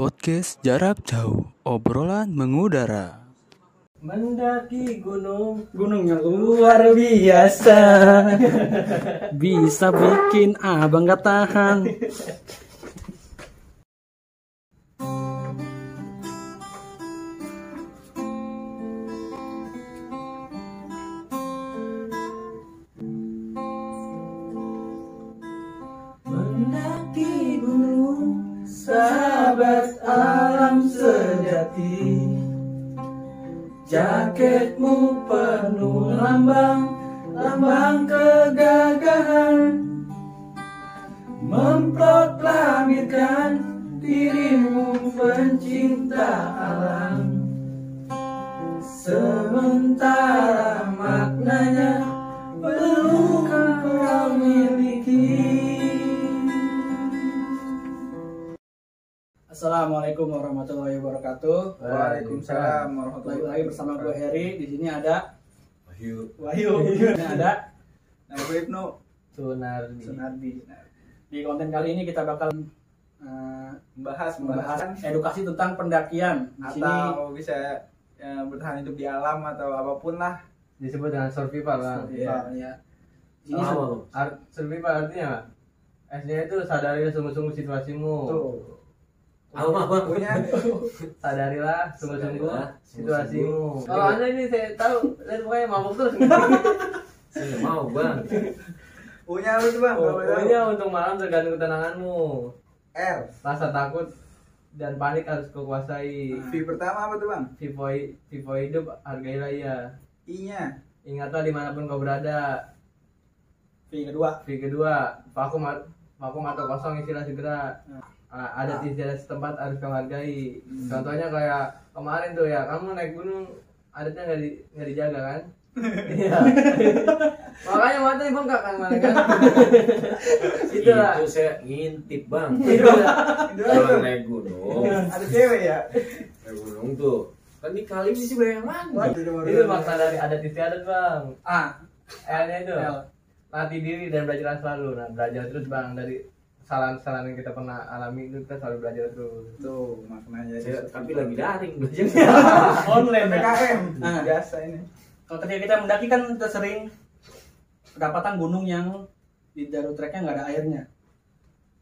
Podcast Jarak Jauh, obrolan mengudara. Mendaki gunung, gunung yang luar biasa. Bisa bikin abang gak tahan. Jaketmu penuh lambang, lambang kegagahan. Memproklamirkan dirimu pencinta alam. Sementara maknanya belum Assalamualaikum warahmatullahi wabarakatuh. Waalaikumsalam warahmatullahi lagi bersama gue Heri. Di sini ada Wahyu. Wahyu. Di sini ada Nah, gue Ibnu Sunardi. Sunardi. Di konten kali ini kita bakal uh, Membahas membahas membahas edukasi tentang pendakian. Di sini atau bisa ya, bertahan hidup di alam atau apa pun lah. disebut dengan survival lah. survival, ya. Sini tuh? Art survival artinya apa? SD itu sadarilah sungguh-sungguh situasimu. Tuh. Apa apa? Punya Sadarilah sungguh-sungguh situasimu. Kalau anda ini saya tahu, lihat pokoknya mabuk terus. Saya mau bang. punya apa tuh, Bang? Tahu. Pokoknya untuk malam tergantung ketenanganmu. R. Rasa takut dan panik harus kau kuasai. V pertama apa tuh, Bang? Vivo, Vivo hidup hargailah ya. I-nya. Ingatlah di mana pun kau berada. V kedua. V kedua, vakum vakum atau kosong isilah segera. Nah. Ah, ada di daerah setempat harus kamu hargai. Contohnya kayak kemarin tuh ya, kamu naik gunung adatnya nggak di nggak dijaga kan? Iya. Makanya matanya bengkak kan kemarin kan? Itulah. Itu saya ngintip bang. Itulah. Itu Kalau naik gunung, Ada cewek ya? naik gunung tuh kan di kali sih banyak baru Itu makna dari adat istiadat bang. A. L-nya itu L. latih diri dan belajar selalu. Nah belajar terus bang dari kesalahan-kesalahan yang kita pernah alami itu kita selalu belajar terus. Tuh, maknanya. Saya, tapi lagi daring belajar. Online ya. PKM. Ah. Biasa ini. Kalau ketika kita mendaki kan kita sering kedapatan gunung yang di jalur treknya nggak ada airnya.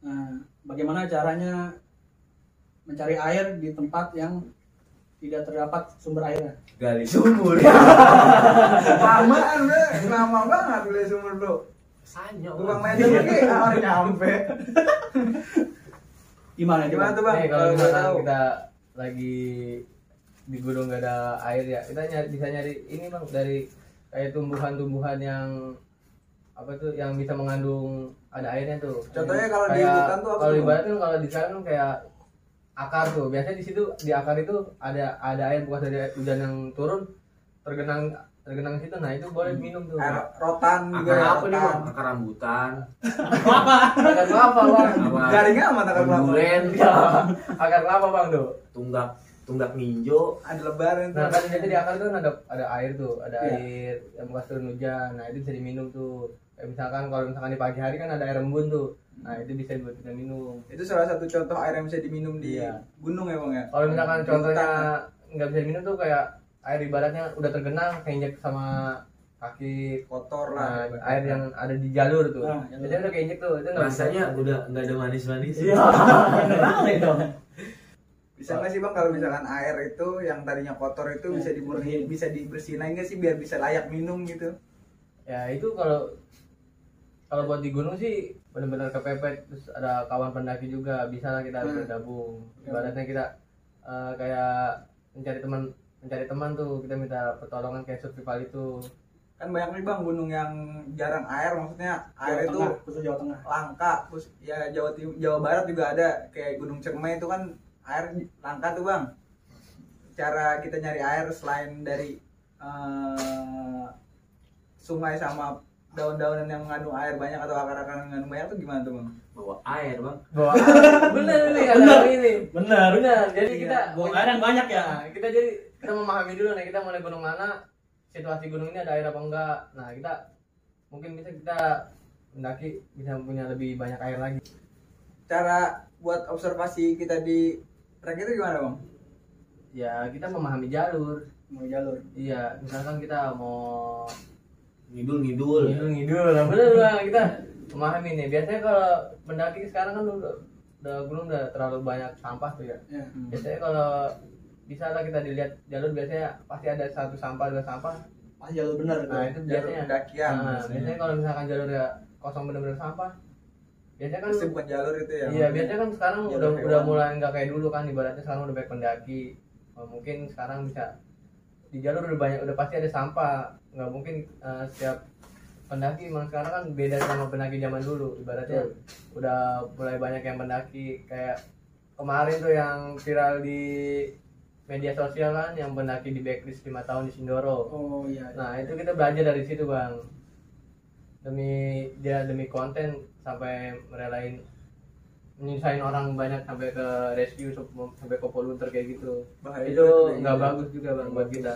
Nah, bagaimana caranya mencari air di tempat yang tidak terdapat sumber airnya? Gali sumur. Lamaan. Lama banget beli sumur lu. Sanya Tukang bang. medan lagi orang nyampe. Gimana? Gimana tuh, Bang? Nih, kalau Kalau tahu. kita lagi di gunung nggak ada air ya, kita nyari, bisa nyari ini bang dari kayak tumbuhan-tumbuhan yang apa tuh yang bisa mengandung ada airnya tuh. Contohnya kalau di hutan tuh apa Kalau tuh, di barat kan kalau di sana kayak akar tuh. Biasanya di situ di akar itu ada ada air bukan dari hujan yang turun tergenang tergenang situ. Nah itu boleh minum tuh. Air rotan juga. Akar apa nih bang? Akar rambutan. Akar kelapa bang. Apa? Garing amat akar kelapa. Duren. Ya, akar kelapa bang tuh. Tunggak tunggak ninjo. Ada lebaran tuh. Nah kan jadi di akar itu kan ada ada air tuh, ada Iya. air yang bekas turun hujan. Nah itu bisa diminum tuh. Kayak misalkan kalau misalkan di pagi hari kan ada air embun tuh. Nah itu bisa buat kita minum. Itu salah satu contoh air yang bisa diminum di Iya. gunung ya bang ya. Kalau misalkan contohnya nggak bisa diminum tuh kayak air ibaratnya udah tergenang keinjek sama kaki kotor nah, lah. air yang ada di jalur tuh. Nah. Jadi udah keinjek tuh. Itu nggak bisa. Rasanya udah nggak ada manis-manis. Iya. Rame dong. Bisa nggak sih bang kalau misalkan air itu yang tadinya kotor itu bisa dimurniin, bisa dibersihin aja nggak sih biar bisa layak minum gitu? Ya itu kalau kalau buat di gunung sih benar-benar kepepet terus ada kawan pendaki juga bisa lah kita Hmm. bergabung ibaratnya kita eh, kayak mencari teman mencari teman tuh kita minta pertolongan kayak survival itu Kan banyak nih bang gunung yang jarang air, maksudnya air Jawa itu Tengah, khusus Jawa Tengah. langka. Terus ya Jawa Jawa Barat juga ada kayak Gunung Cermai itu kan air langka tuh bang. Cara kita nyari air selain dari eh, sungai sama daun-daunan yang mengandung air banyak atau akar-akar yang mengandung banyak tuh gimana tuh bang? Bawa air bang. Bawa bener nih ada ini Benar. bener jadi Iya, kita buang air yang banyak ya. Nah, kita jadi kita memahami dulu nih kita mau naik gunung mana situasi gunung ini ada air apa enggak. Nah kita mungkin bisa kita mendaki bisa punya lebih banyak air lagi. Cara buat observasi kita di trek itu gimana bang? Ya kita memahami jalur. Mau jalur. Iya misalkan kita mau ngidul ngidul ngidul ngidul lah bener bang? Kita memahami nih. Biasanya kalau mendaki sekarang kan udah udah gunung udah terlalu banyak sampah tuh ya. Ya biasanya kalau bisa lah kita dilihat jalur biasanya pasti ada satu sampah dua sampah. Pas jalur bener nah itu. jalur biasanya. pendakian nah, biasanya. biasanya kalau misalkan jalurnya kosong bener-bener sampah biasanya kan Pasti bukan jalur itu ya iya biasanya kan sekarang Jalur udah hewan. udah mulai nggak kayak dulu kan ibaratnya sekarang udah banyak pendaki. Oh, mungkin sekarang bisa di jalur udah banyak udah pasti ada sampah. Nggak mungkin eh, setiap pendaki emang sekarang kan beda sama pendaki zaman dulu. Ibaratnya udah mulai banyak yang pendaki. Kayak kemarin tuh yang viral di media sosial kan yang pendaki di backlist 5 tahun di Sindoro. Oh iya nah itu kita belajar dari situ bang. Demi dia demi konten sampai merelain menyusahin orang banyak sampai ke rescue sampai ke polluter kayak gitu. Bahaya itu nggak iya. bagus juga bang buat kita.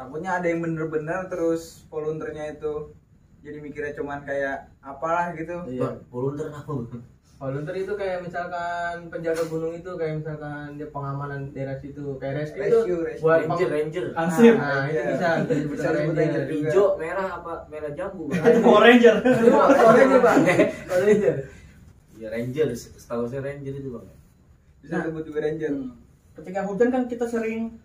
Takutnya ada yang bener-bener terus volunteernya itu jadi mikirnya cuman kayak apalah gitu. Iya Bang, volunteer apa? bang? Volunteer itu kayak misalkan penjaga gunung itu kayak misalkan dia pengamanan daerah situ. Kayak rescue, Rescue, itu rescue. buat ranger ranger. Ansip. nah, itu Iya. bisa bisa ranger ranger juga. hijau merah apa merah jambu. Itu Power Ranger. Itu mah ranger bang ranger. Ya ranger. Setahu saya ranger itu bang bisa disebut juga ranger. Hmm. ketika hujan kan kita sering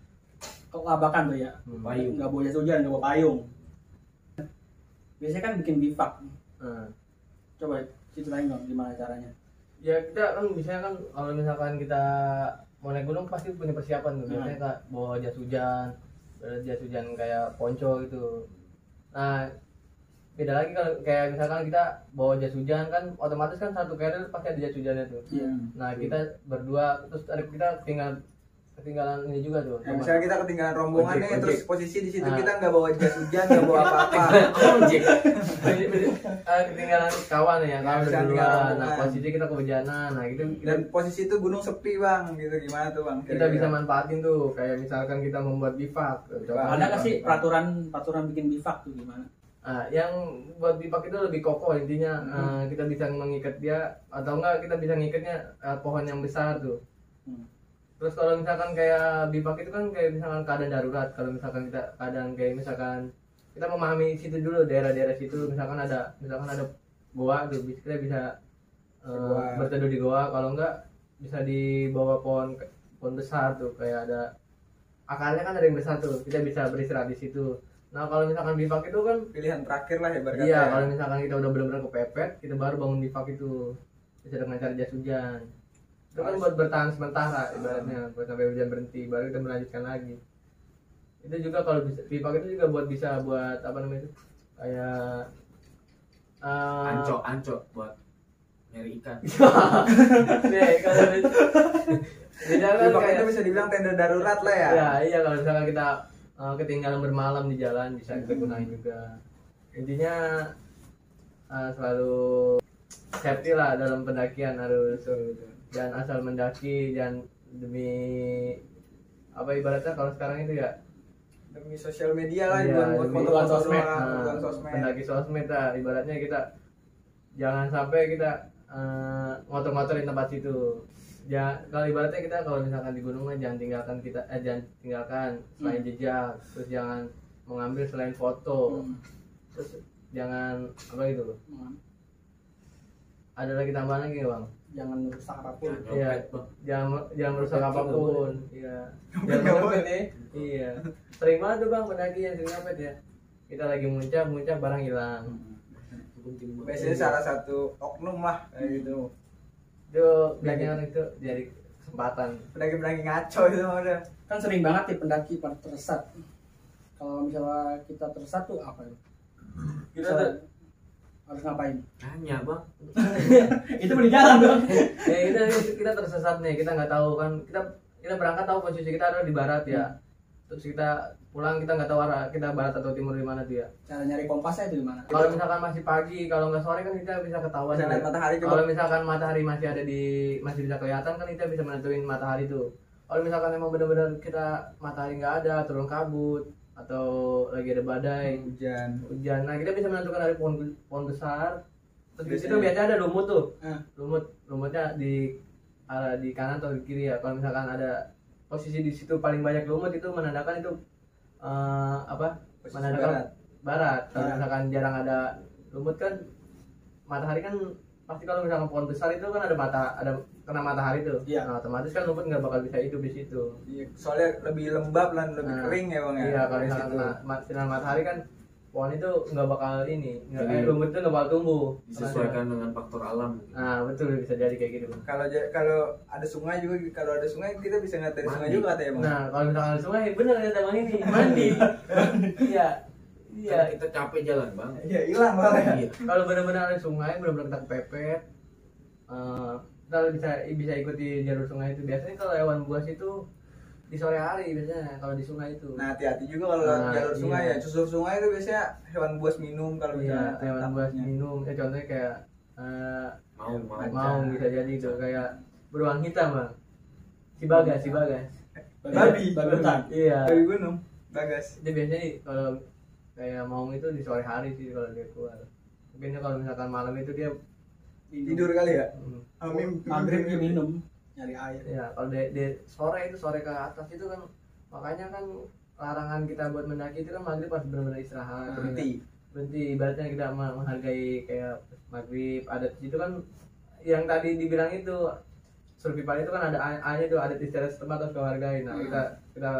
kelabakan tuh ya. Payung. Nggak bawa jas hujan nggak bawa payung. Biasanya kan bikin bivak. Nah. coba ceritain dong gimana caranya ya kita kan biasanya kan kalau misalkan kita mau naik gunung pasti punya persiapan tuh. Biasanya kak bawa jas hujan jas hujan kayak ponco gitu. Nah beda lagi kalau kayak misalkan kita bawa jas hujan kan otomatis kan satu carrier pasti ada jas hujannya tuh. Iya. nah kita berdua terus ada kita tinggal ketinggalan ini juga tuh Ya, misalnya kita ketinggalan rombongan nih, terus posisi di situ Ah. kita nggak bawa jas hujan, nggak bawa apa-apa. ojek Eh, ketinggalan kawan ya kawan bisa berdua ketinggalan nah rombongan. posisi kita kehujanan nah gitu kita Dan posisi itu gunung sepi bang, gitu gimana tuh bang? kita bisa manfaatin tuh kayak misalkan kita membuat bivak Bivak. ada nggak sih peraturan peraturan bikin bivak tuh gimana Nah, yang buat bivak itu lebih kokoh intinya eh, kita bisa mengikat dia atau enggak kita bisa ngikatnya eh, pohon yang besar tuh. Hmm. Terus kalau misalkan kayak bivak itu kan kayak misalkan keadaan darurat. Kalau misalkan kita keadaan kayak misalkan kita memahami situ dulu daerah-daerah situ. Misalkan ada misalkan ada goa tuh kita bisa Goa. berteduh di goa. Kalau enggak bisa di bawah pohon pohon besar tuh. Kayak ada akarnya kan ada yang besar tuh. Kita bisa beristirahat di situ. Nah kalau misalkan bivak itu kan pilihan terakhir lah ya berkata. iya kalau misalkan kita udah benar-benar kepepet kita baru bangun bivak itu. Bisa dengan cara jas hujan itu kan buat bertahan sementara ibaratnya buat sampai hujan berhenti baru kita melanjutkan lagi. Itu juga kalau bisa bivak itu juga buat bisa buat apa namanya itu? Kayak eh, ancok ancok buat nyari ikan. Nih, kalau di- di jalan kayak itu bisa dibilang tenda darurat lah ya. ya iya kalau misalkan kita uh, ketinggalan bermalam di jalan bisa kita gunain juga. Intinya uh, selalu safety lah dalam pendakian harus dan asal mendaki dan demi apa ibaratnya kalau sekarang itu ya Demi sosial media lah, Iya, buat demi foto-foto sosmed. Nah, sosmed. pendaki sosmed lah ibaratnya kita jangan sampai kita uh, ngotor-ngotorin tempat situ ya kalau ibaratnya kita kalau misalkan di gunung mah jangan tinggalkan kita eh jangan tinggalkan selain jejak terus jangan mengambil selain foto Hmm. terus jangan apa gitu loh Hmm. ada lagi tambahan lagi bang jangan merusak apa pun. Iya, jangan jangan merusak apa pun. iya. Nggak boleh. nih iya. Sering banget tuh bang pendaki yang sering nyopet ya. Kita lagi muncak muncak barang hilang. Biasanya salah satu oknum lah kayak gitu. itu belajar itu jadi kesempatan. Pendaki-pendaki ngaco itu udah. kan sering banget nih pendaki pada tersesat. Kalau misalnya kita tersesat tuh apa ya kita harus ngapain? Tanya bang. itu di jalan dong ya kita kita tersesat nih. Kita nggak tahu kan. Kita kita berangkat tahu posisi kita ada di barat ya. Terus kita pulang kita nggak tahu arah kita barat atau timur di mana tuh ya cara nyari kompasnya itu gimana kalau misalkan masih pagi kalau nggak sore kan kita bisa ketahuan Bisa lihat ya. matahari kalau misalkan matahari masih ada di masih bisa kelihatan kan kita bisa menentuin matahari tuh. Kalau misalkan emang benar-benar kita matahari nggak ada turun kabut atau lagi ada badai Hujan. hujan nah kita bisa menentukan dari pohon pohon besar terus di situ Biasanya. ada lumut tuh Ah. lumut lumutnya di arah di kanan atau di kiri ya kalau misalkan ada posisi di situ paling banyak lumut itu menandakan itu eh, apa Posisi menandakan barat. barat kalau misalkan jarang ada lumut kan matahari kan pasti kalau misalkan pohon besar itu kan ada mata ada kena matahari tuh. Iya. nah, otomatis kan lumut nggak bakal bisa hidup di situ. Iya, soalnya lebih lembab dan lebih Nah, kering ya bang ya? Iya kalau situ. kena sinar matahari kan pohon itu nggak bakal ini nggak eh, lumut itu nggak bakal tumbuh. Disesuaikan dengan faktor alam. Nah betul bisa jadi kayak gitu Bang. kalau kalau ada sungai juga kalau ada sungai kita bisa ngeliat dari sungai juga katanya bang. Nah, kalau misalkan ada sungai, bener kata bang ini mandi. Iya, iya. Kan kita capek jalan bang. Iya hilang bang. Ya iya. Kalau benar-benar ada sungai, benar-benar kita kepepet, eh, kita bisa bisa ikuti jalur sungai itu. Biasanya kalau hewan buas itu di sore hari biasanya kalau di sungai itu. nah hati-hati juga kalau Nah, jalur sungai iya. ya susur sungai itu biasanya hewan buas minum kalau iya, misalnya hewan buas minum. Ya contohnya kayak eh, mau mau mau bisa jadi itu kayak beruang hitam bang. Si bagas, si bagas. Babi. babi hutan Iya. dari gunung bagas Dia biasanya kalau kayak maung itu di sore hari sih kalau dia keluar. Mungkin kalau misalkan malam itu dia tidur kali ya? Hmm, Amin. maghrib dia minum. Nyari air. Ya kalau di, di sore itu sore ke atas itu kan makanya kan larangan kita buat mendaki itu kan maghrib pas benar-benar istirahat. Berhenti. Berhenti ibaratnya kita meng- menghargai kayak maghrib adat itu kan yang tadi dibilang itu survival itu kan ada A- A-nya itu adat istiadat setempat harus kau hargai nah Hmm. kita kita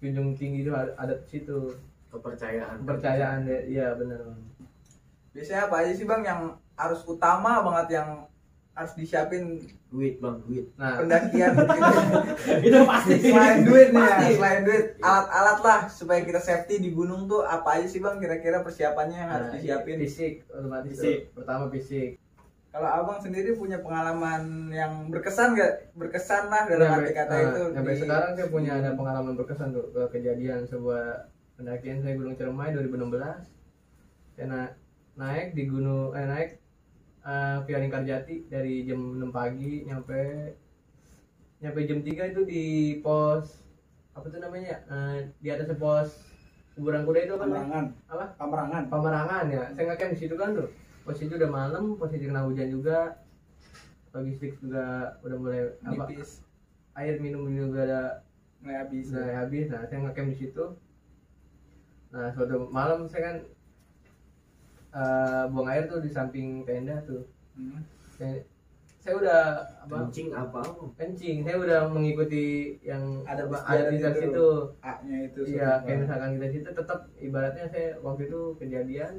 junjung tinggi itu ad- adat situ. Kepercayaan. Kepercayaan ya iya benar. Biasanya apa aja sih bang yang harus utama banget yang harus disiapin duit bang duit. Nah. Pendakian. Itu pasti. Selain duit nih ya Pasti. selain duit alat-alat lah supaya kita safety di gunung tuh apa aja sih bang kira-kira persiapannya yang harus nah, disiapin? fisik otomatis Fisik. tuh. pertama fisik. Kalau abang sendiri punya pengalaman yang berkesan gak berkesan lah dalam arti kata nah, itu sampai di- sekarang saya punya ada pengalaman berkesan tuh ke kejadian sebuah pendakian saya Gunung Ciremai 2016 saya na- naik di gunung eh naik eh, via Lingkarjati dari jam 6 pagi nyampe nyampe jam 3 itu di pos apa tuh namanya? Eh, di atas pos kuburan kuda itu apa pamerangan apa? Pamerangan Pamerangan ya. Saya ngecamp di situ kan tuh posisi udah malam posisi kena hujan juga. Logistik juga udah mulai apa? Nipis. Air minum juga ada. Mulai habis udah habis. Nah saya ngecamp di situ. Nah suatu malam saya kan eh, buang air tuh di samping tenda tuh. Hmm. saya, saya udah apa kencing apa kencing. Saya udah mengikuti yang Adat apa, istiadat adat di itu. situ. A nya itu iya kayak misalkan kita situ tetap ibaratnya saya waktu itu kejadian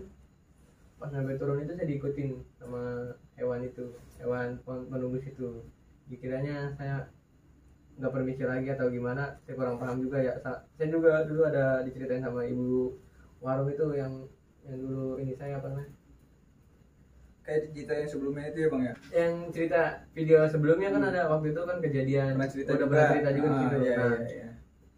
pas sampai turun itu saya diikutin sama hewan itu hewan pen- penunggu situ. Dikiranya saya nggak permisi lagi atau gimana saya kurang paham juga ya. Sa- saya juga dulu ada diceritain sama ibu warung itu yang yang dulu ini saya apa namanya? Kayak cerita yang sebelumnya itu ya bang ya? Yang cerita video sebelumnya kan ada waktu itu kan kejadian. Pernah cerita udah juga. pernah cerita juga di Ah, situ. iya, nah iya, iya.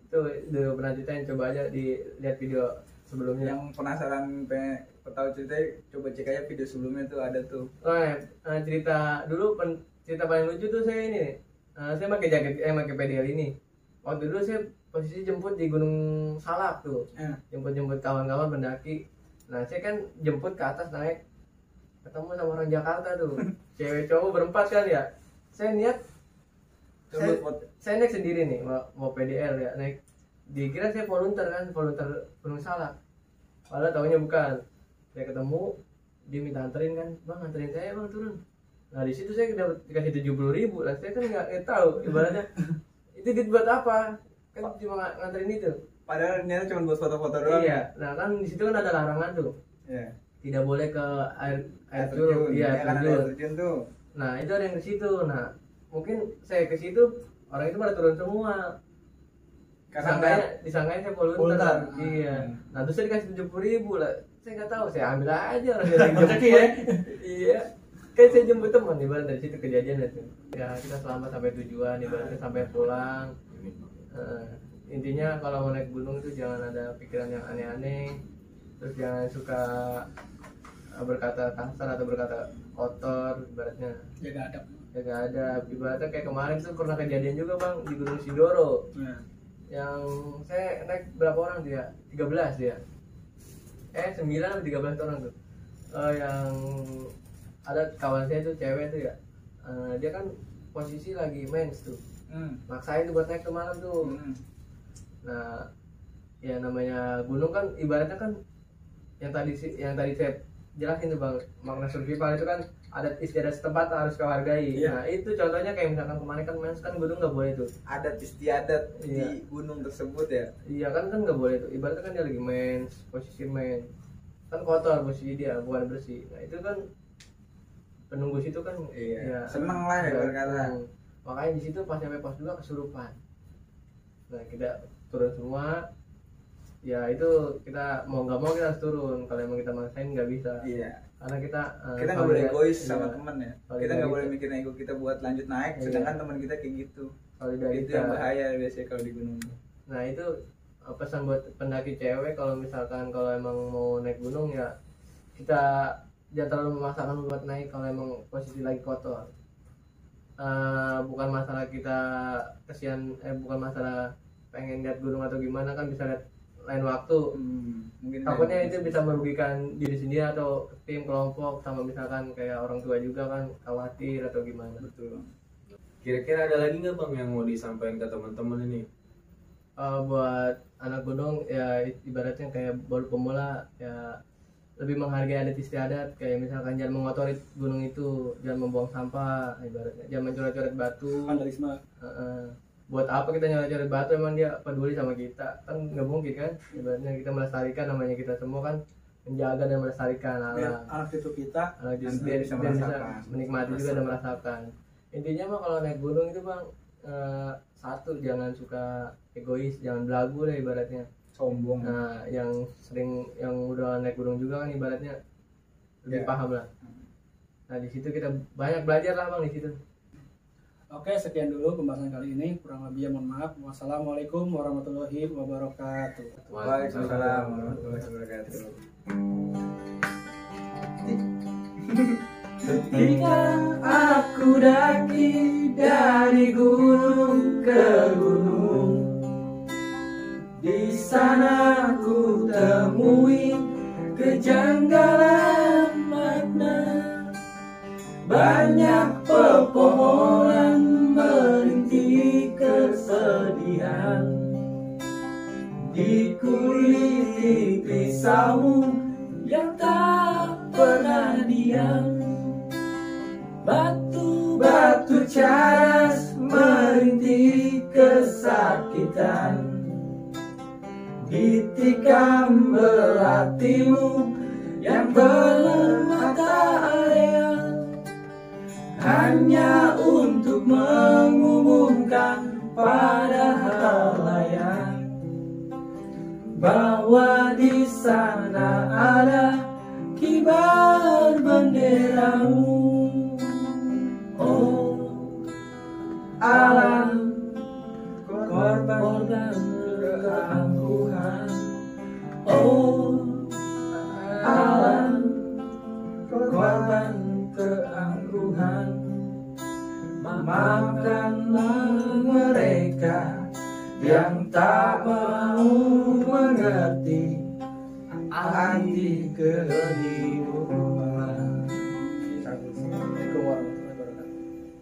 itu udah pernah ceritain coba aja dilihat video sebelumnya. Yang penasaran pengen tahu cerita coba cek aja video sebelumnya tuh ada tuh. Oh, ya, cerita dulu pen- cerita paling lucu tuh saya ini. Eh, saya pakai jaket eh pakai PDL ini. Waktu dulu saya posisi jemput di Gunung Salak tuh. Eh. jemput jemput kawan-kawan pendaki nah saya kan jemput ke atas naik ketemu sama orang Jakarta tuh. Cewek cowok berempat kan ya. Saya niat Saya- saya naik sendiri nih mau, mau PDL ya naik. Dikira saya volunteer kan volunteer Gunung Salak. Padahal tahunya bukan. Saya ketemu dia minta anterin kan. Bang anterin saya bang turun. Nah di situ saya dapat dikasih tujuh puluh ribu. Lah saya kan nggak tahu ibaratnya. Itu duit buat apa? Kan cuma ng- nganterin itu padahal niatnya cuma buat foto-foto doang iya nah kan di situ kan ada larangan tuh ya tidak boleh ke air air terjun iya ya kan air terjun tuh Nah itu ada yang ke situ. Nah mungkin saya ke situ orang itu pada turun semua. karena Disangkanya, disangkanya saya volunteer. Iya. Hmm. Nah terus saya dikasih tujuh puluh ribu lah. Saya nggak tahu. Saya ambil aja orang dari yang Rezeki jemput. ya? iya. Kan saya jemput teman ibarat dari situ kejadian itu. Ya kita selamat sampai tujuan ibaratnya sampai pulang. Intinya kalau mau naik gunung itu jangan ada pikiran yang aneh-aneh. Terus jangan suka eh, berkata kasar atau berkata kotor ibaratnya. Jaga adab ya gak ada. Ibaratnya kayak kemarin tuh pernah kejadian juga bang di Gunung Sindoro Nah, yang saya naik berapa orang dia? 13 dia. Eh 9 atau 13 orang tuh. Eh, yang ada kawan saya tuh cewek tuh ya. Eh, dia kan posisi lagi mens tuh. Hmm. maksain tuh buat naik ke malam tuh. Hmm. Nah ya namanya gunung kan ibaratnya kan yang tadi yang tadi saya jelasin tuh bang makna survival itu kan adat istiadat setempat harus kau hargai Iya. nah itu contohnya kayak misalkan kemarin kan mens kan gunung nggak boleh tuh Adat istiadat Iya. di gunung tersebut ya. iya kan kan nggak boleh tuh ibaratnya kan dia lagi mens posisi mens kan kotor posisi dia bukan bersih nah itu kan penunggu situ kan Iya. Seneng lah ya berkata. makanya di situ pas nyampe pos juga kesurupan nah kita turun semua ya itu kita mau nggak mau kita harus turun kalau emang kita maksain nggak bisa Iya. karena kita eh, Kita nggak boleh egois iya, sama teman ya. Solidaritas. Kita nggak boleh mikirin ego kita buat lanjut naik, Iya. sedangkan teman kita kayak gitu. solidaritas. Itu yang bahaya biasanya kalau di gunung. Nah itu eh, pesan buat pendaki cewek kalau misalkan kalau emang mau naik gunung ya kita jangan terlalu memaksakan buat naik kalau emang posisi lagi kotor. Eh, bukan masalah kita kesian eh bukan masalah pengen lihat gunung atau gimana kan bisa lihat lain waktu. Hmm, mungkin Takutnya itu bisa merugikan diri sendiri atau tim kelompok sama misalkan kayak orang tua juga kan khawatir atau gimana. betul. Kira-kira ada lagi nggak bang yang mau disampaikan ke teman-teman ini? Eh, buat anak gunung ya ibaratnya kayak baru pemula ya lebih menghargai adat istiadat kayak misalkan jangan mengotori gunung itu jangan membuang sampah ibaratnya jangan mencoret-coret batu vandalisme Heeh. Buat apa kita nyoret-coret batu emang dia peduli sama kita. Kan nggak mungkin kan ibaratnya kita melestarikan namanya kita semua kan menjaga dan melestarikan alam. Anak cucu kita anak Nanti biar, bisa biar bisa merasakan. menikmati juga dan merasakan. intinya mah kalau naik gunung itu bang eh, satu jangan suka egois jangan belagu lah ibaratnya. Sombong. nah yang sering yang udah naik gunung juga kan ibaratnya lebih Ya. paham lah. Nah di situ kita banyak belajar lah bang di situ Oke, sekian dulu pembahasan kali ini. Kurang lebihnya mohon maaf. Wassalamualaikum warahmatullahi wabarakatuh. Waalaikumsalam warahmatullahi wabarakatuh. Ketika aku daki dari gunung ke gunung Di sana ku temui kejanggalan makna Banyak pepohonan merintih kesedihan. Dikuliti pisau yang tak pernah diam. Batu-batu cadas merintih kesakitan. Ditikam belatimu yang bermata air Hanya untuk mengumumkan pada halayak Bahwa di sana ada kibar benderamu. Oh alam korban Maafkanlah mereka yang tak mau mengerti arti kehidupan.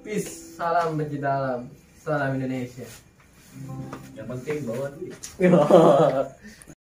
Peace salam pencinta alam salam Indonesia Yang penting bawa duit.